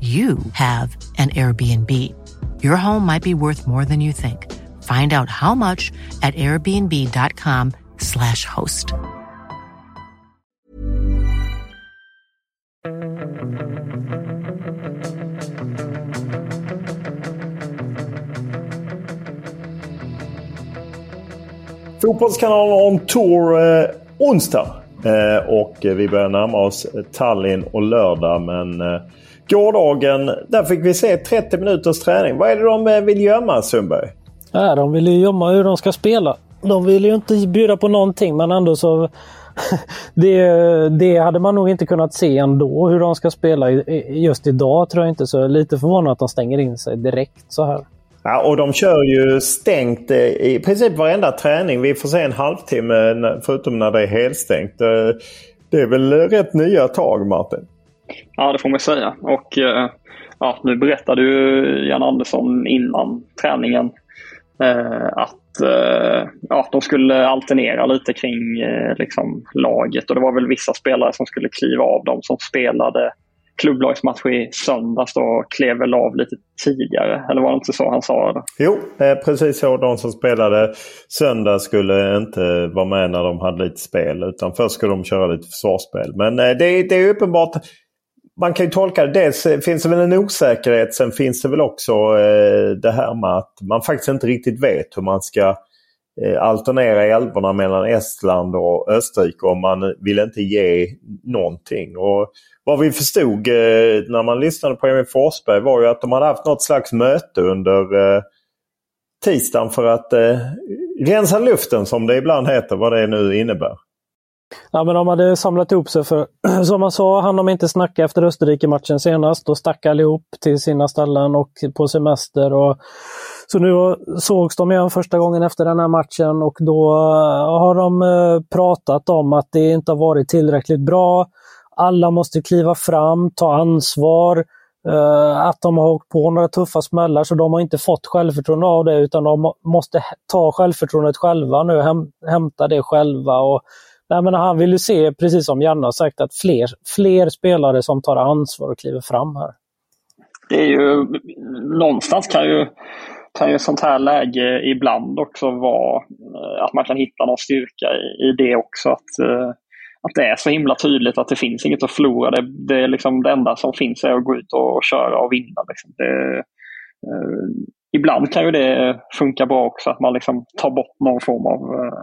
you have an Airbnb. Your home might be worth more than you think. Find out how much at airbnb.com/slash host. Fotbollskanalen on tour eh, onsdag. Eh, och vi börjar närma oss Tallinn och lördag. Men eh, gårdagen, där fick vi se 30 minuters träning. Vad är det de eh, vill gömma Sundberg? Ja, de vill ju gömma hur de ska spela. De vill ju inte bjuda på någonting men ändå så... det, det hade man nog inte kunnat se ändå hur de ska spela just idag tror jag inte. Så jag är lite förvånad att de stänger in sig direkt så här. Ja, och de kör ju stängt eh, i princip varenda träning. Vi får se en halvtimme förutom när det är helstängt. Eh, det är väl rätt nya tag Martin? Ja, det får man säga. Och eh, ja, nu berättade ju Jan Andersson innan träningen eh, att eh, ja, de skulle alternera lite kring liksom, laget och det var väl vissa spelare som skulle kliva av dem som spelade klubblagsmatch i söndags då klev väl av lite tidigare. Eller var det inte så han sa? Det? Jo, precis så. De som spelade söndag skulle inte vara med när de hade lite spel. Utan först skulle de köra lite försvarsspel. Men det, det är uppenbart. Man kan ju tolka det. Dels eh, finns det väl en osäkerhet. Sen finns det väl också eh, det här med att man faktiskt inte riktigt vet hur man ska eh, alternera älvorna mellan Estland och Österrike. Och man vill inte ge någonting. Och vad vi förstod eh, när man lyssnade på Emil Forsberg var ju att de hade haft något slags möte under eh, tisdagen för att eh, rensa luften som det ibland heter, vad det nu innebär. Ja, men de hade samlat ihop sig för, som man sa, han de inte snacka efter Österrike-matchen senast. Då stack allihop till sina ställen och på semester. Och, så nu sågs de igen första gången efter den här matchen och då eh, har de eh, pratat om att det inte har varit tillräckligt bra. Alla måste kliva fram, ta ansvar. Eh, att de har åkt på några tuffa smällar så de har inte fått självförtroende av det utan de måste ta självförtroendet själva nu, hämta det själva. Och, nej, men han vill ju se, precis som Janne har sagt, att fler, fler spelare som tar ansvar och kliver fram här. Det är ju, någonstans kan ju, kan ju sånt här läge ibland också vara eh, att man kan hitta någon styrka i, i det också. Att, eh, att det är så himla tydligt att det finns inget att förlora. Det, det, är liksom det enda som finns är att gå ut och, och köra och vinna. Liksom. Det, eh, ibland kan ju det funka bra också, att man liksom tar bort någon form av eh,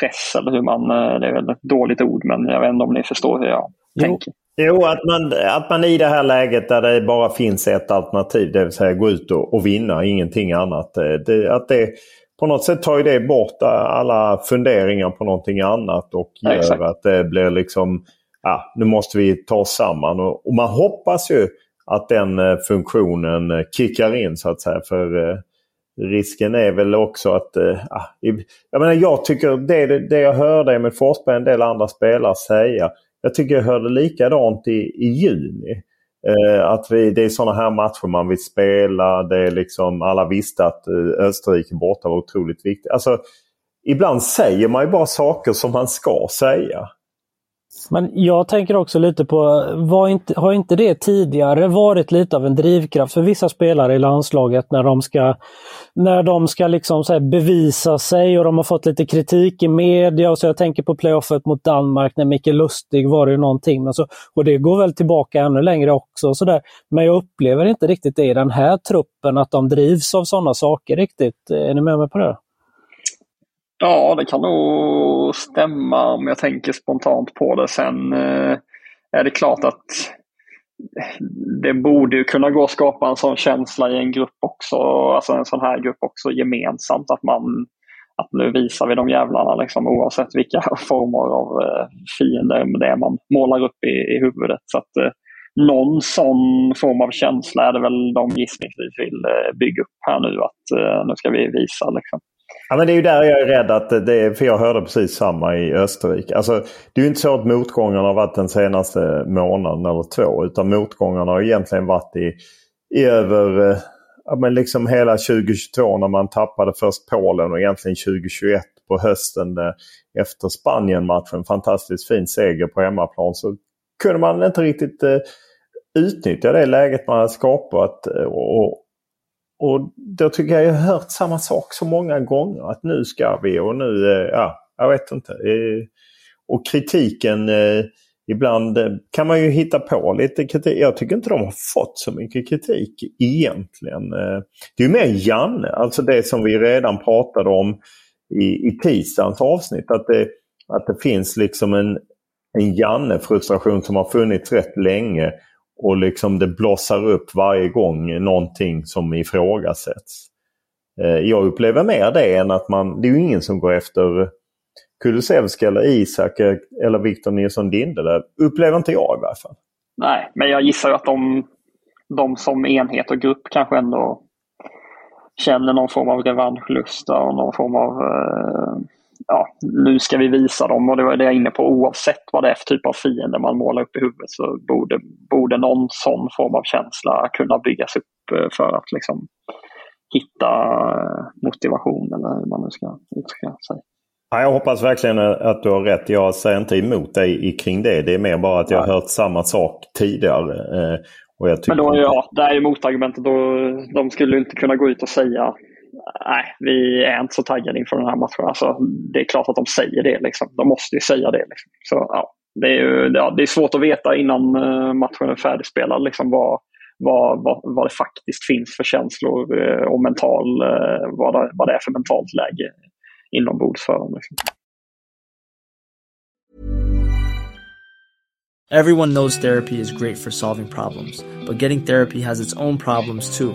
press eller hur man, eh, det är väl ett dåligt ord men jag vet inte om ni förstår hur jag jo. tänker. Jo, att man, att man i det här läget där det bara finns ett alternativ, det vill säga gå ut och, och vinna, ingenting annat. Det, att det, på något sätt tar ju det bort alla funderingar på någonting annat och gör Exakt. att det blir liksom, ja, nu måste vi ta oss samman. Och, och man hoppas ju att den eh, funktionen eh, kickar in så att säga. För eh, risken är väl också att... Eh, ah, jag menar jag tycker det, det jag hörde med Forsberg och en del andra spelare säga. Jag tycker jag hörde likadant i, i juni. Eh, att vi, det är sådana här matcher man vill spela. Det är liksom, alla visste att eh, Österrike borta var otroligt viktigt. Alltså, ibland säger man ju bara saker som man ska säga. Men jag tänker också lite på, var inte, har inte det tidigare varit lite av en drivkraft för vissa spelare i landslaget när de ska, när de ska liksom så bevisa sig och de har fått lite kritik i media. Och så jag tänker på playoffet mot Danmark när Micke Lustig var det någonting. Men så, och det går väl tillbaka ännu längre också. Så där. Men jag upplever inte riktigt det i den här truppen, att de drivs av sådana saker riktigt. Är ni med mig på det? Ja, det kan nog stämma om jag tänker spontant på det. Sen eh, är det klart att det borde ju kunna gå att skapa en sån känsla i en grupp också, alltså en sån här grupp också gemensamt. Att man att nu visar vi de jävlarna liksom, oavsett vilka former av eh, fiender det är man målar upp i, i huvudet. Så att, eh, någon sån form av känsla är det väl de gissningsvis vill eh, bygga upp här nu. Att eh, nu ska vi visa liksom. Ja, men det är ju där jag är rädd att det är, för jag hörde precis samma i Österrike. Alltså, det är ju inte så att motgångarna har varit den senaste månaden eller två. Utan motgångarna har egentligen varit i, i över eh, ja, men liksom hela 2022 när man tappade först Polen och egentligen 2021 på hösten eh, efter Spanien-matchen. Fantastiskt fin seger på hemmaplan. Så kunde man inte riktigt eh, utnyttja det läget man hade skapat. Eh, och, och då tycker jag jag har hört samma sak så många gånger. Att nu ska vi och nu, eh, ja, jag vet inte. Eh, och kritiken, eh, ibland kan man ju hitta på lite kritik. Jag tycker inte de har fått så mycket kritik egentligen. Det är mer Janne, alltså det som vi redan pratade om i, i tisdagens avsnitt. Att det, att det finns liksom en, en Janne-frustration som har funnits rätt länge och liksom det blossar upp varje gång någonting som ifrågasätts. Eh, jag upplever mer det än att man, det är ju ingen som går efter Kulusevski eller Isak eller Victor Nilsson Lindelöf. Upplever inte jag i varje fall. Nej, men jag gissar att de, de som enhet och grupp kanske ändå känner någon form av revanschlusta och någon form av eh, ja, nu ska vi visa dem och det var det jag är inne på. Oavsett vad det är för typ av fiende man målar upp i huvudet så borde, borde någon sån form av känsla kunna byggas upp eh, för att liksom hitta eh, motivation eller hur man nu ska uttrycka sig. Ja, jag hoppas verkligen att du har rätt. Jag säger inte emot dig kring det. Det är mer bara att jag har hört samma sak tidigare. Eh, och jag Men då, ja, det är ju motargumentet. Då, de skulle inte kunna gå ut och säga nej, vi är inte så taggade inför den här matchen. Alltså, det är klart att de säger det. Liksom. De måste ju säga det. Liksom. Så, ja, det, är ju, ja, det är svårt att veta innan eh, matchen är färdigspelad liksom, vad, vad, vad, vad det faktiskt finns för känslor eh, och mental, eh, vad, det, vad det är för mentalt läge inombords för dem. Liksom. Everyone knows therapy is great for solving problems, but getting therapy has its own problems too,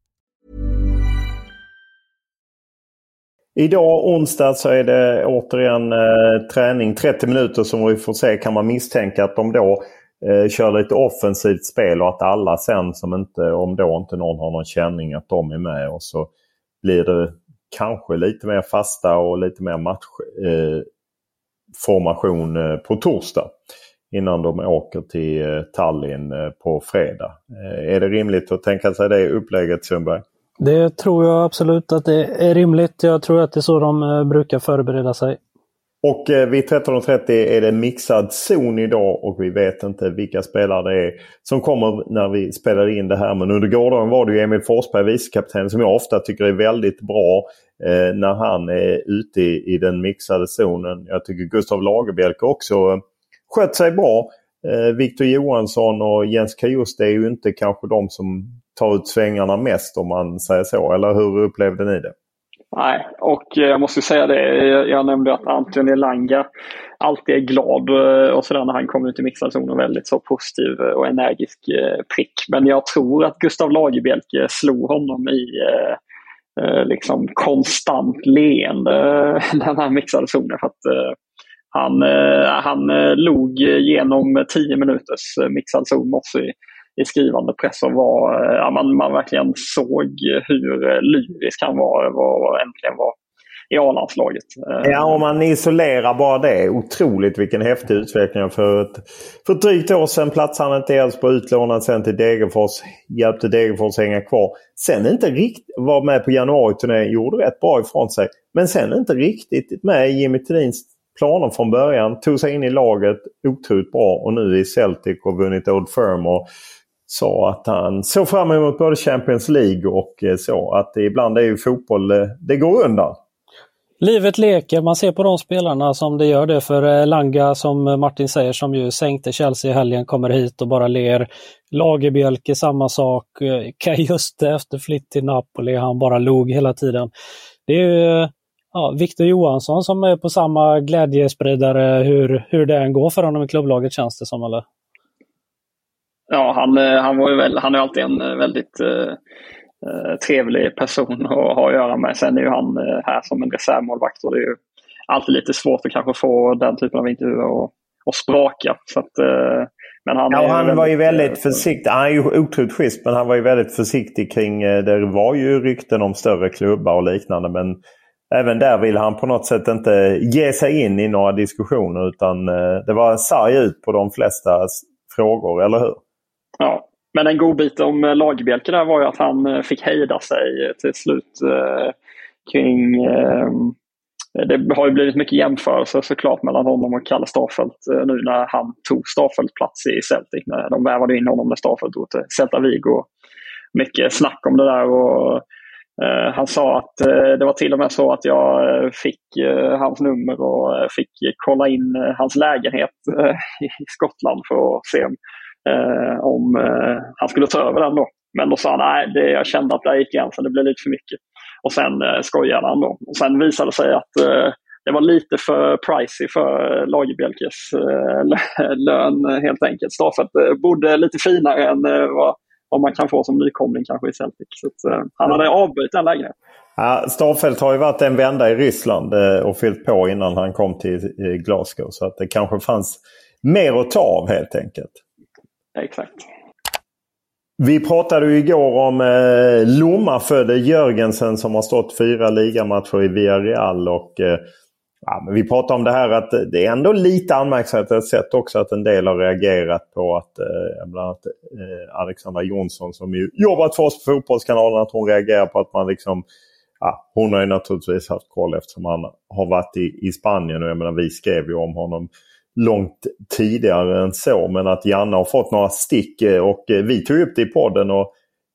Idag onsdag så är det återigen eh, träning 30 minuter som vi får se kan man misstänka att de då eh, kör lite offensivt spel och att alla sen som inte, om då inte någon har någon känning, att de är med. Och så blir det kanske lite mer fasta och lite mer matchformation eh, eh, på torsdag. Innan de åker till eh, Tallinn eh, på fredag. Är det rimligt att tänka sig det upplägget Sundberg? Det tror jag absolut att det är rimligt. Jag tror att det är så de eh, brukar förbereda sig. Och eh, vid 13.30 är det mixad zon idag och vi vet inte vilka spelare det är som kommer när vi spelar in det här. Men under gårdagen var det ju Emil Forsberg, vicekapten, som jag ofta tycker är väldigt bra eh, när han är ute i, i, den mixade zonen. Jag tycker Gustav Lagerbielke också eh, skött sig bra. Eh, Viktor Johansson och Jens Kajust är ju inte kanske de som ta ut svängarna mest om man säger så. Eller hur upplevde ni det? Nej, och jag måste säga det. Jag nämnde att Anthony Elanga alltid är glad eh, och sådär när han kommer ut i mixad zon och väldigt så positiv eh, och energisk eh, prick. Men jag tror att Gustav Lagerbielke slog honom i liksom konstant leende den här mixade zonen. För att han, han log genom tio minuters mixad zon också i, skrivande press och var, eh, ja, man, man verkligen såg hur eh, lyrisk han var över att äntligen vara i A-landslaget. Eh, ja, om man isolerar bara det. Otroligt vilken häftig utveckling. För ett, för ett drygt år sedan platsade han inte ens på utlånad sen till Degerfors. Hjälpte Degerfors hänga kvar. Sen inte riktigt var med på januariturnén. Gjorde rätt bra ifrån sig. Men sen inte riktigt med i Jimmy Thelins planer från början. Tog sig in i laget otroligt bra och nu i Celtic och vunnit Old Firm. Och sa att han såg fram emot både Champions League och eh, så. Att ibland är ju fotboll, eh, det går undan. Livet leker. Man ser på de spelarna som det gör det för eh, Langa som Martin säger som ju sänkte Chelsea i helgen kommer hit och bara ler. Lagerbjälke samma sak. Kajuste efter flytt till Napoli. Han bara log hela tiden. Det är ju ja, Victor Johansson som är på samma glädjespridare hur, hur det än går för honom i klubblaget känns det som eller? Ja, han, eh, han, var ju väl, han är alltid en eh, väldigt eh, eh, trevlig person att ha att göra med. Sen är ju han här som en reservmålvakt och det är ju alltid lite svårt att kanske få den typen av intervjuer att, att spraka. Så att, men han, ja, han var ju väldigt försiktig. Han är ju otroligt schysst men han var ju väldigt försiktig kring... Det var ju rykten om större klubbar och liknande men även där ville han på något sätt inte ge sig in i några diskussioner utan det var sarg ut på de flesta frågor, eller hur? Ja, men en god bit om eh, Lagerbielke där var ju att han eh, fick hejda sig till slut eh, kring eh, det har ju blivit mycket jämförelser såklart mellan honom och Kalle Stafelt eh, nu när han tog Stafelt plats i Celtic. När de värvade in honom när Stafelt drog till Celta Vigo. Mycket snack om det där och eh, han sa att eh, det var till och med så att jag eh, fick hans nummer och fick kolla in hans lägenhet i Skottland för att se eh, om eh, han skulle ta över den då. Men då sa han nej, det, jag kände att det gick gränsen, det blev lite för mycket. Och sen eh, skojade han då. Och sen visade det sig att eh, det var lite för pricey för Lagerbielkes eh, lön helt enkelt. Staffet eh, bodde lite finare än eh, vad, vad man kan få som nykomling kanske i Celtic. Så att, eh, han hade avböjt den lägenheten. Ja, Starfelt har ju varit en vända i Ryssland eh, och fyllt på innan han kom till eh, Glasgow. Så att det kanske fanns mer att ta av helt enkelt. Exakt. Vi pratade ju igår om eh, Lomma-födde Jörgensen som har stått fyra ligamatcher i Villarreal. Och, eh, ja, men vi pratade om det här att det är ändå lite anmärkningsvärt sätt också att en del har reagerat på att eh, bland annat eh, Alexandra Jonsson som ju jobbat för oss på Fotbollskanalen att hon reagerar på att man liksom Ja, hon har ju naturligtvis haft koll eftersom han har varit i, i Spanien och jag menar vi skrev ju om honom långt tidigare än så. Men att Janne har fått några stick eh, och eh, vi tog upp det i podden. och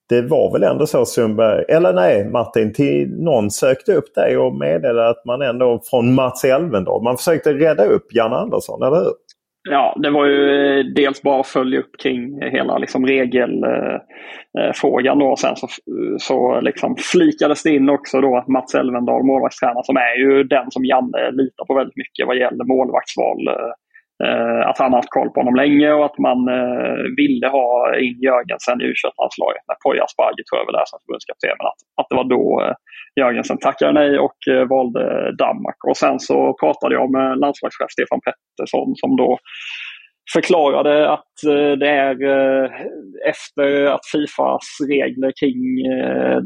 det var väl ändå så Sundberg, eller nej Martin, till någon sökte upp dig och meddelade att man ändå från Mats Elvendal, man försökte rädda upp Janne Andersson, eller hur? Ja, det var ju eh, dels bara att följa upp kring hela liksom regelfrågan. då. sen så, så liksom flikades det in också då att Mats Elvendal, målvaktstränare, som är ju den som Janne litar på väldigt mycket vad gäller målvaktsval Eh, Eh, att han haft koll på honom länge och att man eh, ville ha in Jörgensen i u landslaget när Poya Asbaghi tog över där som förbundskapten. Men att, att det var då eh, Jörgensen tackade nej och eh, valde Danmark. Och sen så pratade jag med landslagschef Stefan Pettersson som då förklarade att eh, det är efter att Fifas regler kring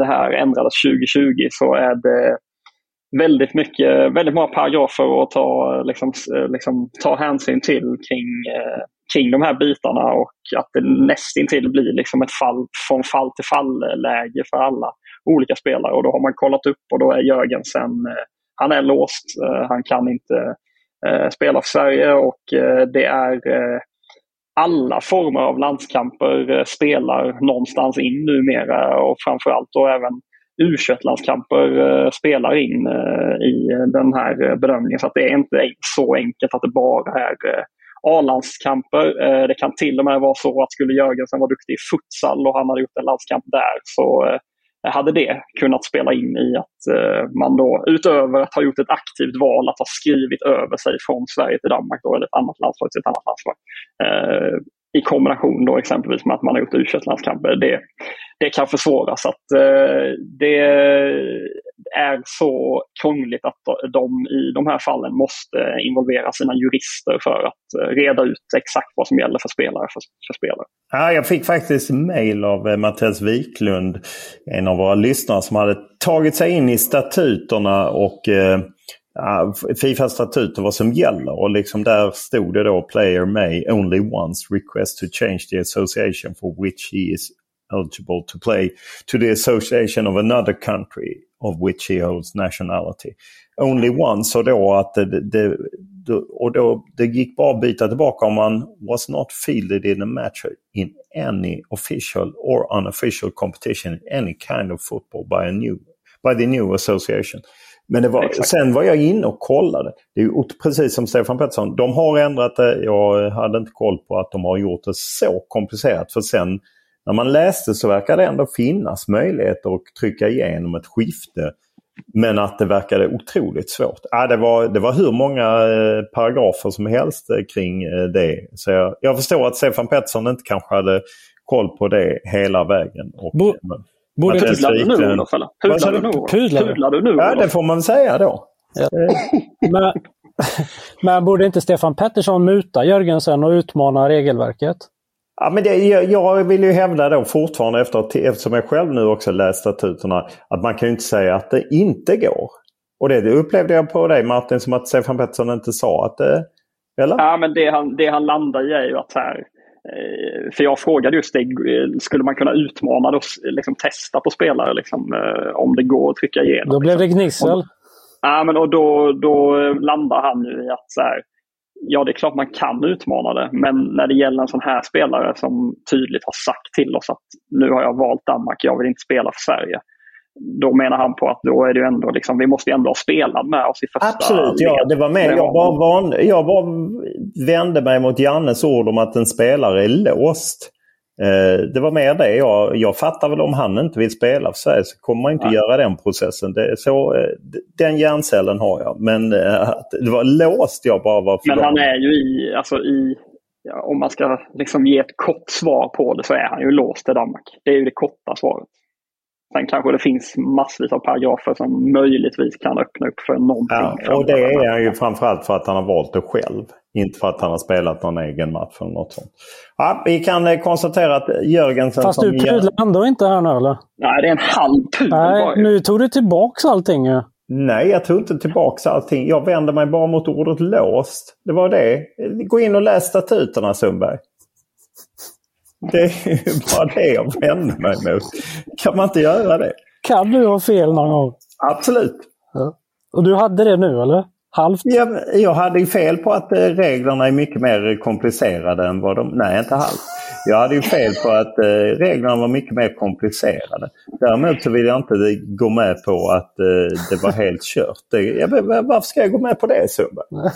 det här ändrades 2020 så är det väldigt, mycket, väldigt många paragrafer att ta, liksom, eh, liksom, ta hänsyn till kring, eh, kring de här bitarna och att det nästintill blir liksom ett fall från fall till fall-läge för alla olika spelare. Och då har man kollat upp och då är Jörgensen, eh, han är låst, han kan inte spela för Sverige och det är alla former av landskamper spelar någonstans in numera och framförallt då även u landskamper eh, spelar in eh, i den här eh, bedömningen. Så att det är inte så enkelt att det bara är A-landskamper. Det kan till och med vara så att skulle Jörgensen vara duktig i futsal och han hade gjort en landskamp där så hade det kunnat spela in i att man då utöver att ha gjort ett aktivt val att ha skrivit över sig från Sverige till Danmark då, eller ett annat landslag till ett annat landslag. I kombination då exempelvis med att man har gjort u landskamper det, det kan försvåras. Att, eh, det är så krångligt att de i de här fallen måste involvera sina jurister för att eh, reda ut exakt vad som gäller för spelare. För, för spelare. Ja, jag fick faktiskt mail av eh, Mattias Wiklund, en av våra lyssnare som hade tagit sig in i statuterna och eh, Fifas statuter vad som gäller. Och liksom där stod det då Player may only once request to change the association for which he is eligible to play to the association of another country of which he holds nationality. Only once och då att det, det, det, och då, det gick bara att byta tillbaka om man was not fielded in a match in any official or unofficial competition in any kind of football by, a new, by the new association. Men det var, sen var jag inne och kollade. Det är precis som Stefan Pettersson. De har ändrat det. Jag hade inte koll på att de har gjort det så komplicerat. För sen när man läste så verkar det ändå finnas möjligheter att trycka igenom ett skifte. Men att det verkade otroligt svårt. Ja, det, var, det var hur många eh, paragrafer som helst eh, kring eh, det. Så jag, jag förstår att Stefan Pettersson inte kanske hade koll på det hela vägen. Och, Bo, Borde Pudlar du nu Olof? Pudlar du nu? Pudlar du nu? Ja, det får man säga då. Ja. men, men borde inte Stefan Pettersson muta Jörgensen och utmana regelverket? Ja, men det, jag, jag vill ju hävda då fortfarande efter, eftersom jag själv nu också läst statuterna att man kan ju inte säga att det inte går. Och det upplevde jag på dig Martin som att Stefan Pettersson inte sa att det... Eller? Ja men det han, det han landar i är ju att här, eh, för jag frågade just det, skulle man kunna utmana och liksom testa på spelare liksom, eh, om det går att trycka igenom? Då blev det liksom. gnissel. Ja men och då, då landar han ju i att så här, ja det är klart man kan utmana det, men när det gäller en sån här spelare som tydligt har sagt till oss att nu har jag valt Danmark, jag vill inte spela för Sverige. Då menar han på att då är det ändå liksom, vi måste ändå ha spelare med oss i första Absolut, ja det var med. Jag bara, van, jag bara vände mig mot Jannes ord om att en spelare är låst. Eh, det var mer det. Jag, jag fattar väl om han inte vill spela för Sverige så kommer man inte Nej. göra den processen. Det, så, eh, den hjärncellen har jag. Men eh, det var låst jag bara var Men han är ju i, alltså i ja, om man ska liksom ge ett kort svar på det så är han ju låst till Danmark. Det är ju det korta svaret. Sen kanske det finns massvis av paragrafer som möjligtvis kan öppna upp för någonting. Ja, och det är han ju framförallt för att han har valt det själv. Inte för att han har spelat någon egen match eller något sånt. Ja, vi kan eh, konstatera att Jörgensen... Fast du pudlar ändå inte här nu eller? Nej, det är en halv pudel Nej, nu tog du tillbaks allting ju. Nej, jag tog inte tillbaks allting. Jag vänder mig bara mot ordet låst. Det var det. Gå in och läs statuterna Sundberg. Det är bara det jag vänder mig mot. Kan man inte göra det? Kan du ha fel någon gång? Absolut. Ja. Och du hade det nu eller? Halvt? Jag, jag hade fel på att eh, reglerna är mycket mer komplicerade än vad de... Nej, inte halvt. Jag hade ju fel på att eh, reglerna var mycket mer komplicerade. Däremot så vill jag inte gå med på att eh, det var helt kört. Det, jag, varför ska jag gå med på det Sundberg?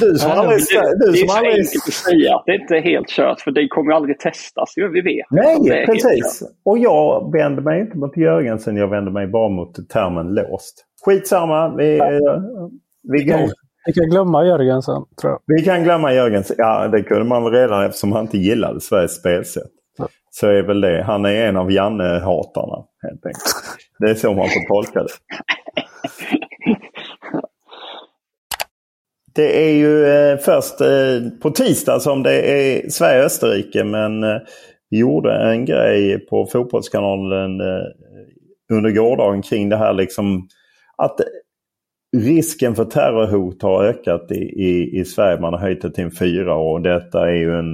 Du som aldrig... Du, det är så aldrig... enkelt att säga att det inte är helt kört för det kommer aldrig testas. Vi vet Nej, precis. Och jag vänder mig inte mot Jörgensen. Jag vänder mig bara mot termen låst. Skitsamma. Vi, ja. vi, går. vi kan glömma Jörgensen, tror jag. Vi kan glömma Jörgensen. Ja, det kunde man väl redan eftersom han inte gillade Sveriges spelsätt. Ja. Så är väl det. Han är en av Janne-hatarna helt enkelt. Det är så man får tolka det. Det är ju eh, först eh, på tisdag som det är Sverige-Österrike men eh, vi gjorde en grej på Fotbollskanalen under gårdagen kring det här liksom att risken för terrorhot har ökat i, i, i Sverige. Man har höjt det till en fyra och detta är ju en...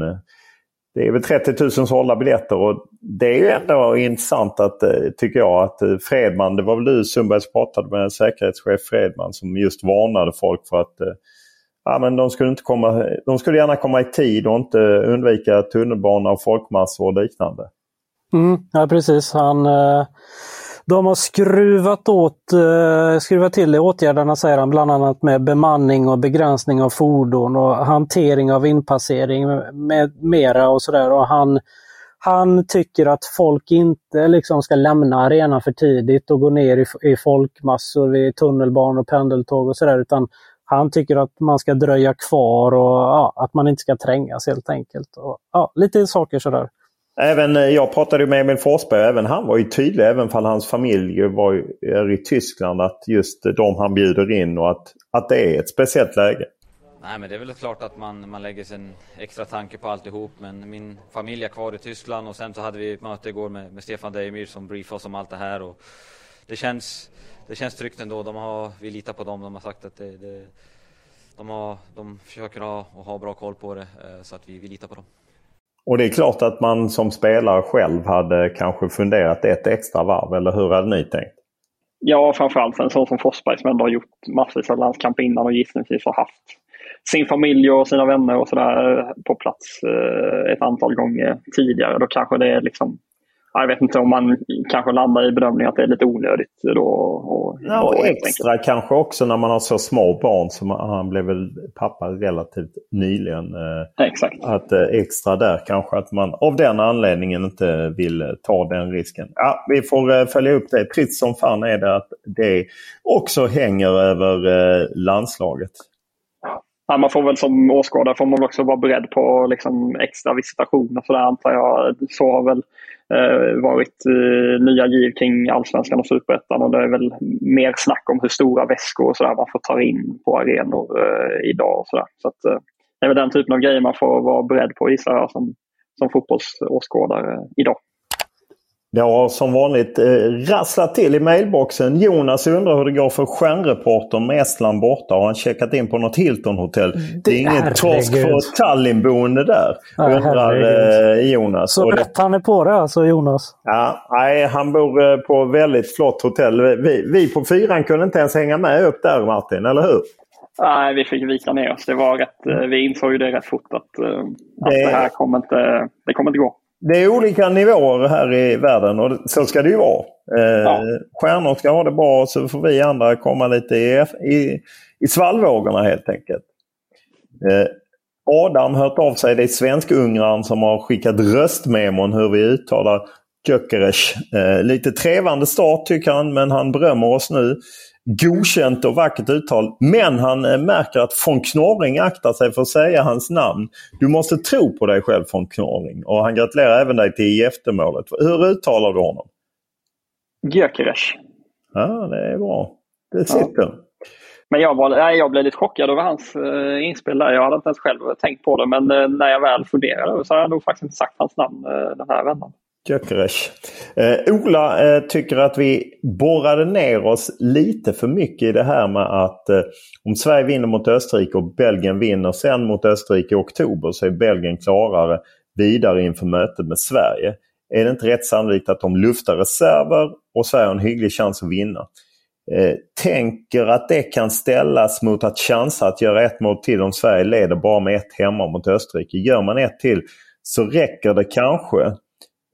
Det är väl 30 000 sålda biljetter och det är ju ändå intressant att, tycker jag, att Fredman, det var väl du Sundberg som pratade med säkerhetschef Fredman som just varnade folk för att eh, ja, men de, skulle inte komma, de skulle gärna komma i tid och inte undvika tunnelbana och folkmassor och liknande. Mm, ja precis. Han, eh, de har skruvat, åt, eh, skruvat till åtgärderna säger han, bland annat med bemanning och begränsning av fordon och hantering av inpassering med mera och sådär. Han, han tycker att folk inte liksom ska lämna arenan för tidigt och gå ner i, i folkmassor vid tunnelbanor och pendeltåg och sådär. Utan han tycker att man ska dröja kvar och ja, att man inte ska trängas helt enkelt. Och, ja, lite saker sådär. Även, eh, jag pratade med Emil Forsberg även han var ju tydlig, även om hans familj var är i Tyskland, att just de han bjuder in och att, att det är ett speciellt läge. Nej men det är väl klart att man, man lägger sig en extra tanke på alltihop men min familj är kvar i Tyskland och sen så hade vi ett möte igår med, med Stefan Deimyr som briefade oss om allt det här och det känns, det känns tryggt ändå. De har, vi litar på dem, de har sagt att det, det de, har, de försöker ha, och ha bra koll på det eh, så att vi, vi litar på dem. Och det är klart att man som spelare själv hade kanske funderat ett extra varv, eller hur hade ni tänkt? Ja, framförallt en sån som Forsberg som ändå har gjort massvis av landskamper innan och gissningsvis har haft sin familj och sina vänner och sådär på plats eh, ett antal gånger tidigare. Då kanske det är liksom jag vet inte om man kanske landar i bedömningen att det är lite onödigt. Då, och, ja, och extra kanske också när man har så små barn. Som han blev väl pappa relativt nyligen. Eh, Exakt. Att eh, extra där kanske att man av den anledningen inte vill ta den risken. Ja, vi får eh, följa upp det. Trist som fan är det att det också hänger över landslaget. Ja, man får väl som åskådare får man också vara beredd på liksom extra visitationer. Så där antar jag. Så har väl Eh, varit eh, nya giv kring allsvenskan och superettan och det är väl mer snack om hur stora väskor och så där man får ta in på arenor eh, idag. Och så där. så att, eh, det är väl den typen av grejer man får vara beredd på gissar jag som, som fotbollsåskådare eh, idag. Det har som vanligt eh, rasslat till i mailboxen. Jonas undrar hur det går för stjärnreportern med Estland borta. Har han checkat in på något Hilton-hotell? Det, det är inget torsk för Tallinn-boende där, ja, undrar eh, Jonas. Så rätt han är på det alltså, Jonas? Ja, nej, han bor eh, på väldigt flott hotell. Vi, vi på fyran kunde inte ens hänga med upp där Martin, eller hur? Nej, vi fick vika ner oss. Det var rätt, eh, vi insåg ju det rätt fort att, eh, att det... det här kommer inte, det kommer inte gå det är olika nivåer här i världen och så ska det ju vara. Eh, ja. Stjärnor ska ha det bra så får vi andra komma lite i, i, i svallvågorna helt enkelt. Eh, Adam hört av sig. Det är svensk-ungraren som har skickat röstmemon hur vi uttalar Gyökeres. Eh, lite trevande start tycker han men han berömmer oss nu godkänt och vackert uttal. Men han eh, märker att von Knorring aktar sig för att säga hans namn. Du måste tro på dig själv von Knorring. Och han gratulerar även dig till IFT-målet. Hur uttalar du honom? Gyökeres. Ja, det är bra. Det sitter. Ja. Men jag, var, nej, jag blev lite chockad över hans uh, inspel där. Jag hade inte ens själv tänkt på det. Men uh, när jag väl funderade så har jag nog faktiskt inte sagt hans namn uh, den här vändan. Gyökeres. Eh, Ola eh, tycker att vi borrade ner oss lite för mycket i det här med att eh, om Sverige vinner mot Österrike och Belgien vinner sen mot Österrike i oktober så är Belgien klarare vidare inför mötet med Sverige. Är det inte rätt sannolikt att de luftar reserver och Sverige har en hygglig chans att vinna? Eh, tänker att det kan ställas mot att chansa att göra ett mål till om Sverige leder bara med ett hemma mot Österrike. Gör man ett till så räcker det kanske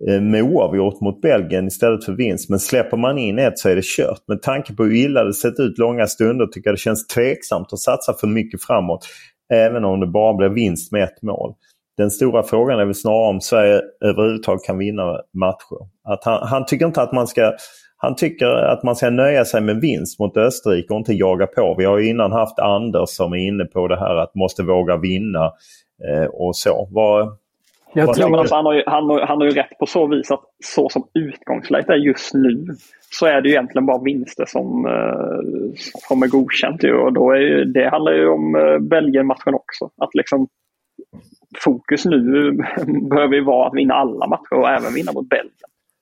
Eh, med oavgjort mot Belgien istället för vinst. Men släpper man in ett så är det kört. Med tanke på hur illa det sett ut långa stunder tycker jag det känns tveksamt att satsa för mycket framåt. Även om det bara blir vinst med ett mål. Den stora frågan är väl snarare om Sverige överhuvudtaget kan vinna matcher. Att han, han tycker inte att man ska han tycker att man ska nöja sig med vinst mot Österrike och inte jaga på. Vi har ju innan haft Anders som är inne på det här att måste våga vinna eh, och så. Vad, jag Ja, men alltså, han, har ju, han, har, han har ju rätt på så vis att så som utgångsläget är just nu så är det ju egentligen bara vinster som, eh, som är godkänt. Ju, och då är ju, det handlar ju om eh, Belgien-matchen också. Att liksom, fokus nu behöver ju vara att vinna alla matcher och även vinna mot Belgien.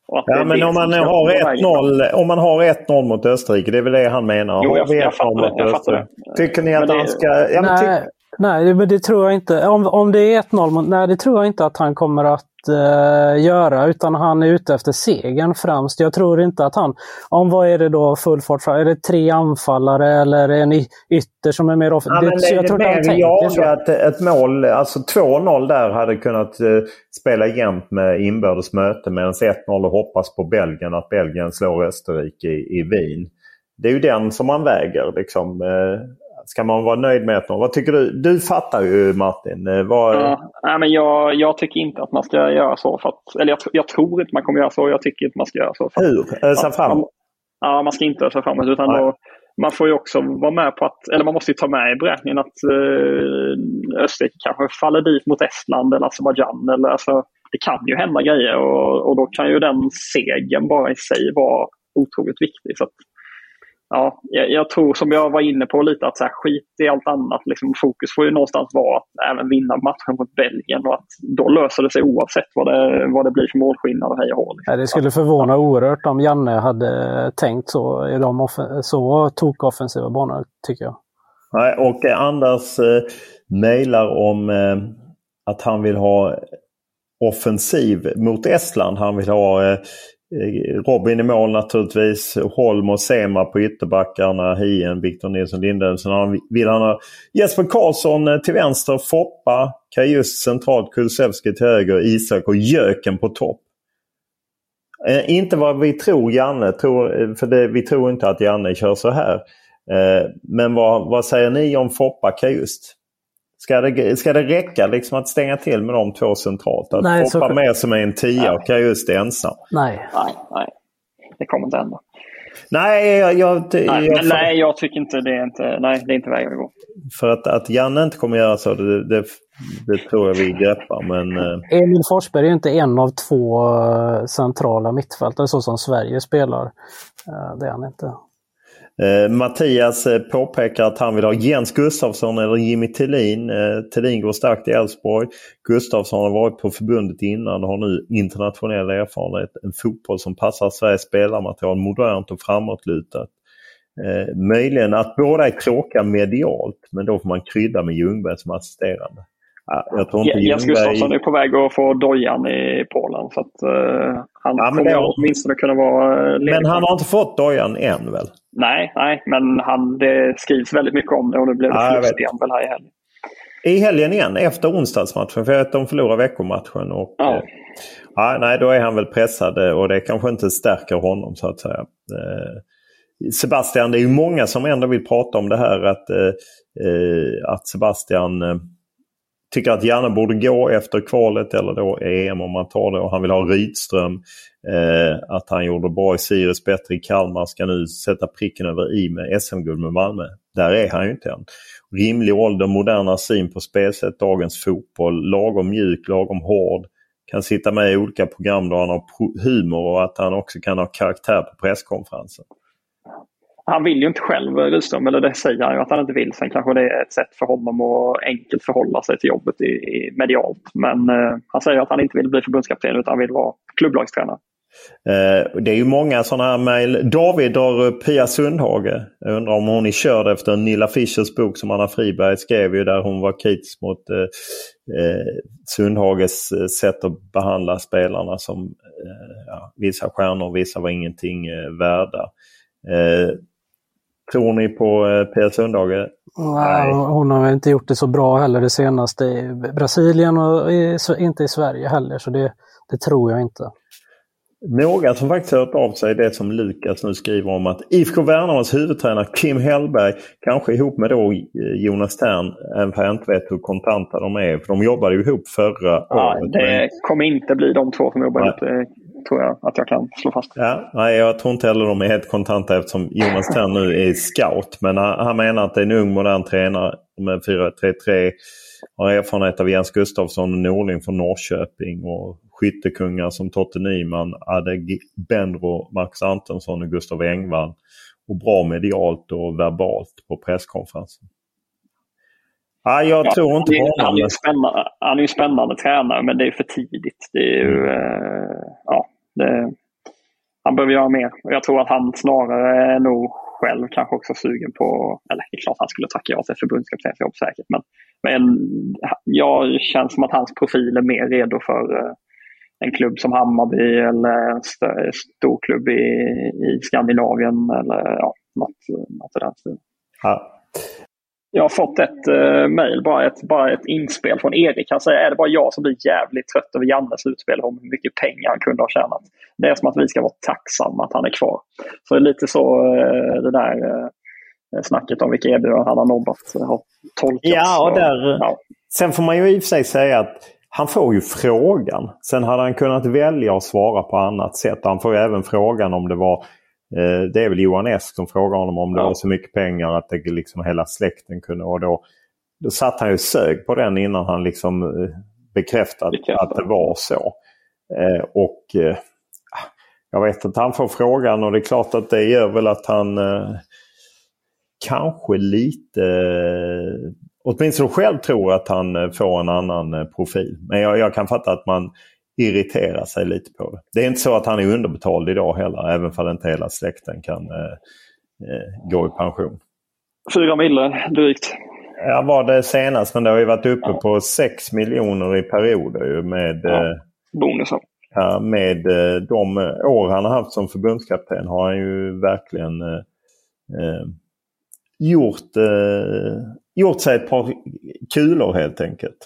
Och att det Ja, men om man har vara vägen. 1-0 om man har 1-0 mot Österrike, det är väl det han menar. Jo, har jag- vi jag 1-0 fattar det, mot jag fattar det. Tycker ni att Men det- han ska... Ja, men nej, nej, men det tror jag inte. Om, om det är 1-0, mot- nej det tror jag inte att han kommer att eh, göra. Utan han är ute efter segern främst. Jag tror inte att han... Om vad är det då full fart fram? Är det tre anfallare eller en ytter som är mer Ja, offensiv? det, jag tror inte han tänker så. jagat ett mål. Alltså 2-0 där hade kunnat eh, spela jämnt med inbördes möte medan 1-0 och hoppas på Belgien att Belgien slår Österrike i, i Wien. Det är ju den som man väger. Liksom. Eh, ska man vara nöjd med 1-0? Vad tycker du? Du fattar ju Martin. Eh, vad, Ja, nej, men jag, jag tycker inte att man ska göra så. För att, eller jag, jag tror inte man kommer göra så. Jag tycker inte man ska göra så. För att- Hur? Ösa fram? man- Ja, man ska inte ösa framåt. Utan Nej. då, man får ju också vara med på att, eller man måste ju ta med i beräkningen att eh, Österrike kanske faller dit mot Estland eller Azerbajdzjan. Eller, alltså, det kan ju hända grejer och, och då kan ju den segern bara i sig vara otroligt viktig. Så att, ja, jag, jag tror som jag var inne på lite att så här, skit i allt annat. Liksom, fokus får ju någonstans vara att även vinna matchen mot Belgien och att då löser det sig oavsett vad det, vad det blir för målskillnad och hej och hå. liksom. Det skulle förvåna oerhört om Janne hade tänkt så i de så tokoffensiva banor, tycker jag. Nej, och eh, Anders eh, mejlar om eh, att han vill ha offensiv mot Estland. Han vill ha eh, Eh, Robin i mål naturligtvis. Holm och Sema på ytterbackarna. Hien, Victor Nilsson Lindell. Sen vill han ha Jesper Karlsson eh, till vänster. Foppa, Kajus centralt. Kulusevski till höger. Isak och Jöken på topp. Eh, inte vad vi tror Janne tror, eh, för det, vi tror inte att Janne kör så här. Eh, men vad, vad säger ni om Foppa Kajust? Ska det, ska det räcka liksom att stänga till med de två centralt? Att Nej, Foppa så- med som är en tia och Kajust är ensam? Nej. Nej, nej. Det kommer inte hända. Nej, jag, jag, Nej, jag, nej, jag tycker inte det. Är inte, nej, det är inte vägen att gå. För att, att Janne inte kommer göra så, det, det, det tror jag vi greppar. Men eh, Emil Forsberg är inte en av två eh, centrala mittfältare så som Sverige spelar. Eh, Det är han inte. Eh, Mattias eh, påpekar att han vill ha Jens Gustafsson eller Jimmy Tillin. Eh, Tillin går starkt i Elfsborg. Gustafsson har varit på förbundet innan och har nu internationell erfarenhet. En fotboll som passar Sveriges spelarmaterial, modernt och framåtlutat. Eh, möjligen att båda är tråkiga medialt, men då får man krydda med Ljungberg som assisterande. Ja, jag tror inte Jens. Gustafsson är på väg att få dojan i Polen. Så att, eh, han Ja, kommer det- åtminstone kunna vara eh, ledig. Men han har inte fått dojan än väl? Nej, nej, men han, det skrivs väldigt mycket om det och nu blev det Ja, jag förluststämpel här i helgen. I helgen igen efter onsdagsmatchen. För jag vet att de förlorar veckomatchen. Och, Ja. eh, nej, då är han väl pressad eh, och det kanske inte stärker honom så att säga. Eh, Sebastian, det är ju många som ändå vill prata om det här att, eh, att Sebastian tycker att Janne borde gå efter kvalet eller då EM om man tar det. Och han vill ha Rydström. Eh, att han gjorde bra i Sirius, bättre i Kalmar. Ska nu sätta pricken över i med SM-guld med Malmö. Där är han ju inte än. Rimlig ålder, moderna syn på spelsätt, dagens fotboll. Lagom mjuk, lagom hård. Kan sitta med i olika program då han har humor och att han också kan ha karaktär på presskonferensen. Han vill ju inte själv, eh, Rydström, eller det säger han ju att han inte vill. Sen kanske det är ett sätt för honom att enkelt förhålla sig till jobbet i, i medialt. Men eh, han säger att han inte vill bli förbundskapten utan vill vara klubblagstränare. Eh, det är ju många sådana här mejl. David drar upp Pia Sundhage. Jag undrar om hon är körd efter Nilla Fischers bok som Anna Friberg skrev ju där hon var kritisk mot eh, eh Sundhages eh, sätt att behandla spelarna som eh, ja, vissa stjärnor, vissa var ingenting eh, värda. Eh, tror ni på eh, Pia Sundhage? Nej. Hon har inte gjort det så bra heller det senaste i Brasilien och i, inte i Sverige heller. Så det, det tror jag inte. Några som faktiskt har hört av sig det som Lukas nu skriver om att IFK Värnamos huvudtränare Kim Hellberg, kanske ihop med då eh, Jonas Tern, även om jag inte vet hur kontanta de är, för de jobbade ju ihop förra Ja, året. det kommer inte bli de två som jobbar Nej. ihop. Det tror jag att jag kan slå fast. Ja, nej, jag tror inte heller de är helt kontanta eftersom Jonas Tern nu är scout. Men han, han menar att det är en ung modern tränare med 4-3-3. Har erfarenhet av Jens Gustafsson och Norling från Norrköping. Och skyttekungar som Totte Nyman, Adeg Benro, Max Antonsson och Gustav Engvall. Och bra medialt och verbalt på presskonferensen. Ja, jag Ja, tror inte han, är, på han, är ju spännande, han är ju spännande tränare, men det är för tidigt. Det är ju, eh, ja, det, han behöver göra mer. Jag tror att han snarare är nog själv kanske också sugen på, eller det är klart han skulle tacka ja till förbundskaptensjobb säkert, men, men jag känns som att hans profil är mer redo för eh, en klubb som Hammarby eller en st- stor klubb i, i Skandinavien eller ja, något, något i den stilen. Ja. Jag har fått ett uh, mejl, bara ett, bara ett inspel från Erik. Han säger, är det bara jag som blir jävligt trött över Jannes utspel om hur mycket pengar han kunde ha tjänat? Det är som att vi ska vara tacksamma att han är kvar. Så det är lite så uh, det där uh, snacket om vilka erbjudanden han har nobbat uh, har tolkats. Ja, och där, ja. sen får man ju i och för sig säga att han får ju frågan. Sen hade han kunnat välja att svara på annat sätt. Han får ju även frågan om det var eh, det är väl Johan Esk som frågar honom om det Ja. var så mycket pengar att det liksom hela släkten kunde. Och då, då satt han ju sög på den innan han liksom eh, bekräftade Bekräftade. att det var så. Eh, och eh, jag vet inte, han får frågan och det är klart att det gör väl att han eh, kanske lite, eh, åtminstone själv tror att han eh, får en annan eh, profil. Men jag, jag kan fatta att man irriterar sig lite på det. Det är inte så att han är underbetald idag heller, även om inte hela släkten kan eh, eh, gå i pension. Fyra mille drygt. Jag var det senast, men det har ju varit uppe på 6 miljoner i perioder ju med, Ja. eh, Bonusar. Ja, med eh, de år han har haft som förbundskapten har han ju verkligen gjort, gjort sig ett par kulor helt enkelt.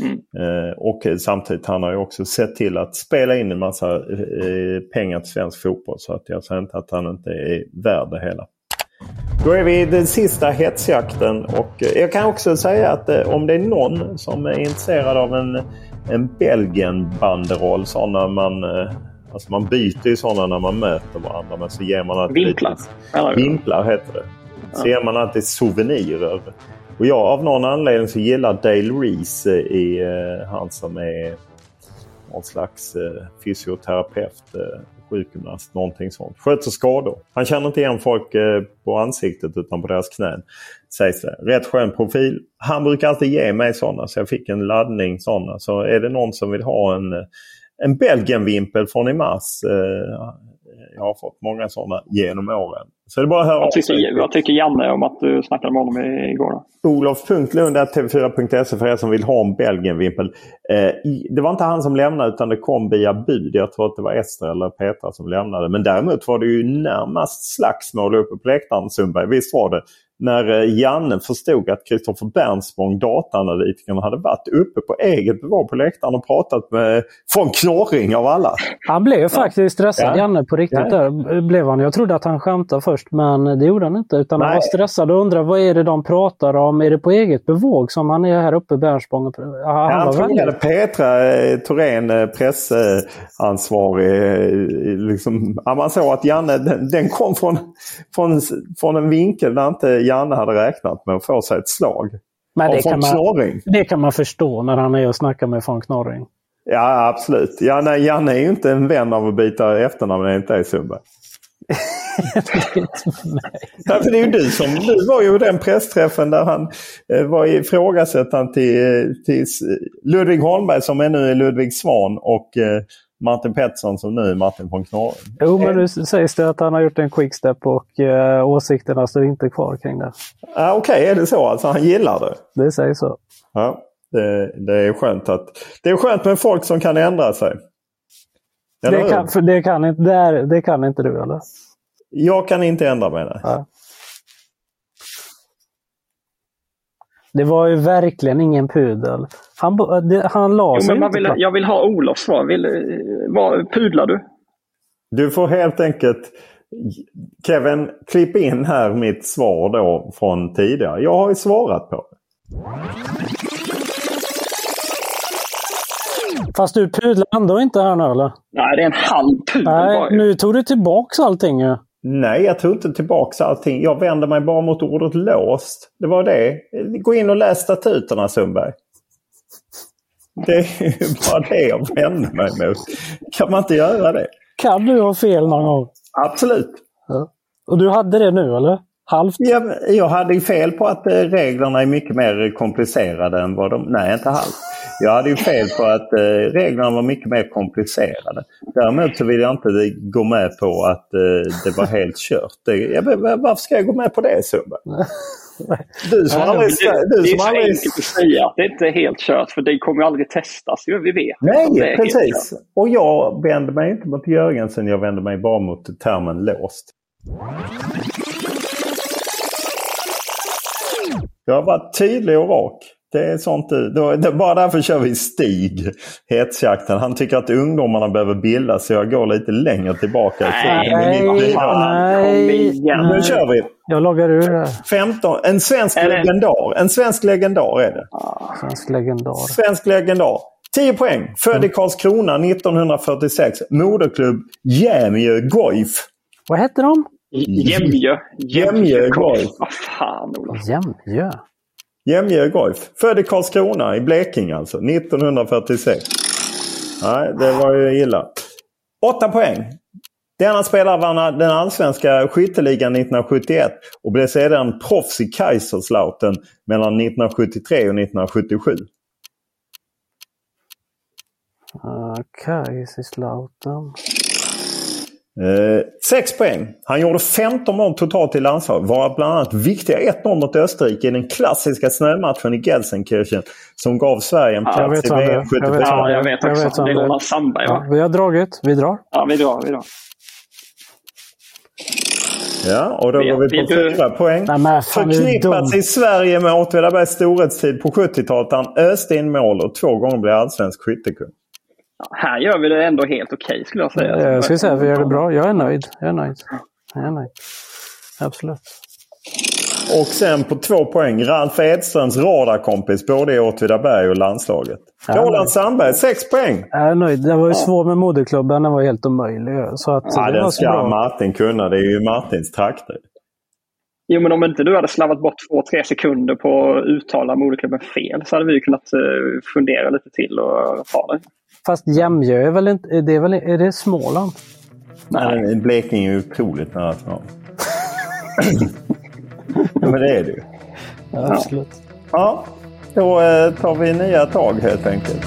Mm. Eh, och samtidigt han har ju också sett till att spela in en massa eh, pengar till svensk fotboll. Så att jag säger inte att han inte är värd det hela. Då är vi i den sista hetsjakten och eh, jag kan också säga att om det är någon som är intresserad av en, en Belgien-banderoll, sådana man, alltså man byter ju sådana när man möter varandra men så ger man alltid Vimplar. lite-? Vimplar heter det. Så ger man alltid souvenirer. Och jag av någon anledning så gillar Dale Reese eh, i eh, han som är någon slags eh, fysioterapeut, eh, sjukgymnast, någonting sånt. Sköter skador. Han känner inte igen folk eh, på ansiktet utan på deras knän. Sägs det. Rätt skön profil. Han brukar alltid ge mig sådana så jag fick en laddning sådana. Så är det någon som vill ha en, eh, en Belgien-vimpel från i mars. Eh, Eh, jag har fått många sådana genom åren. Så det bara att höra Vad tycker, vad tycker Janne om att du snackade med honom igår? Då? Olof.lund.tv4.se för er som vill ha en Belgien-vimpel. Eh, det var inte han som lämnade utan det kom via bud. Jag tror att det var Ester eller Petra som lämnade. Men däremot var det ju närmast slagsmål uppe på läktaren Sundberg. Visst var det? När eh, Janne förstod att Kristoffer Bernsborn, dataanalytikern, hade varit uppe på eget bevak på läktaren och pratat med från Knorring av alla. Han blev faktiskt stressad, Ja. Janne, på riktigt. Ja. Där blev han. Jag trodde att han skämtade först, men det gjorde han inte. Utan han Nej. var stressad och undrade vad är det de pratar om? Är det på eget bevåg som han är här uppe i Bernsspång? Han, Han, han frågade. Petra eh, Thorén, eh, pressansvarig. Eh, liksom, ja, man såg att Janne den, den kom från, från, från en vinkel där inte Janne hade räknat med att få sig ett slag. Men det kan, man, Knorring. det kan man förstå när han är och snackar med von Knorring. Ja absolut. Janne, Janne är ju inte en vän av att byta efternamn när det inte är Sundberg. Ja, det är ju du som du var ju den pressträffen där han eh, var ifrågasättande till, eh, till Ludvig Holmberg som är nu är Ludvig Svan och eh, Martin Pettersson som nu är Martin von Knorring. Jo, men nu sägs det att han har gjort en quickstep och eh, åsikterna står inte kvar kring det. Ja, Okej, är det så? Alltså han gillar det? Det sägs så. Ja, det, det är skönt att det är skönt med folk som kan ändra sig. Eller Det kan, för det, kan inte, det, det kan inte du, eller? Jag kan inte ändra mig. Nej. Ja. Det var ju verkligen ingen pudel. Han, bo- det, han la Jo, sig men man vill, jag vill ha Olofs svar. Vill, eh, vad, pudlar du? Du får helt enkelt Kevin, klipp in här mitt svar då från tidigare. Jag har ju svarat på det. Fast du pudlar ändå inte här nu eller? Nej, det är en halv pudel Nej, nu tog du tillbaks allting ju. Nej, jag tog inte tillbaka allting. Jag vänder mig bara mot ordet låst. Det var det. Gå in och läs statuterna Sundberg. Det är bara det jag vänder mig mot. Kan man inte göra det? Kan du ha fel någon gång? Absolut. Och du hade det nu eller? Halvt? Jag, jag hade ju fel på att eh, reglerna är mycket mer komplicerade än vad de... Nej, inte halvt. Jag hade ju fel på att eh, reglerna var mycket mer komplicerade. Däremot så vill jag inte gå med på att eh, det var helt kört. Jag, varför ska jag gå med på det Sundberg? Du som aldrig... det, Du det är som så aldrig... enkelt att säga att det inte är helt kört för det kommer ju aldrig testas ju. Vi vet Nej, är precis. Och jag vänder mig inte mot Jörgensen, jag vänder mig bara mot termen låst. Jag har varit tydlig och rak. Det är sånt det- Bara därför kör vi Stig, hetsjakten. Han tycker att ungdomarna behöver bilda så jag går lite längre tillbaka i tiden. Nej, Men ni- nej, Nu nej. kör vi! Jag loggar ur det. 15, en svensk det- legendar. En svensk legendar är det. Svensk legendar. Svensk legendar. 10 poäng. Född i Karlskrona 1946. Moderklubb Jämjö Goif. Vad hette de? Jämjö. Jämjö Goif. Vad fan Ola. Jämjö. Jämjö Goif. Född i Karlskrona i Blekinge alltså. 1946. Nej, det var ju illa. 8 poäng. Denna spelare vann den allsvenska skytteligan 1971 och blev sedan proffs i Kaiserslautern mellan 1973 och 1977. Uh, ah, Kaiserslautern. Eh, sex poäng. Han gjorde 15 mål totalt i landslaget. Var bland annat viktiga 1-0 mot Österrike i den klassiska snömatchen i Gelsenkirchen som gav Sverige en jag plats vet i. VM Jag 75. vet vad Ja, jag vet Jag också. vet vad det är. Roland Sandberg va? Ja, vi har dragit. Vi drar. Ja, vi drar. Vi drar. Ja, och då Vet går vi på fyra poäng. Nej, men fan, Förknippats i Sverige med Åtvidabergs storhetstid på 70-talet. Han öste in mål och två gånger blev allsvensk skyttekung. Ja, här gör vi det ändå helt okej skulle jag säga. Jag skulle säga att vi gör det bra. Jag är nöjd. Jag är nöjd. Jag är nöjd. Absolut. Och sen på två poäng Ralf Edströms radarkompis både i Åtvidaberg och landslaget. Ja, Roland. Sandberg, sex poäng! Jag är nöjd. Det var ju svårt med moderklubben. Den var helt omöjlig. Så att Ja, det den ska bra. Martin kunna. Det är ju Martins trakter. Jo, men om inte du hade slarvat bort två, tre sekunder på att uttala moderklubben fel så hade vi kunnat eh, fundera lite till och ta det. Fast Jämjö är väl inte... Är det, väl, är det Småland? Nej. Blekinge är ju otroligt nära snart. ja, men det är det ju. Ja, absolut. Ja, då eh, tar vi nya tag helt enkelt.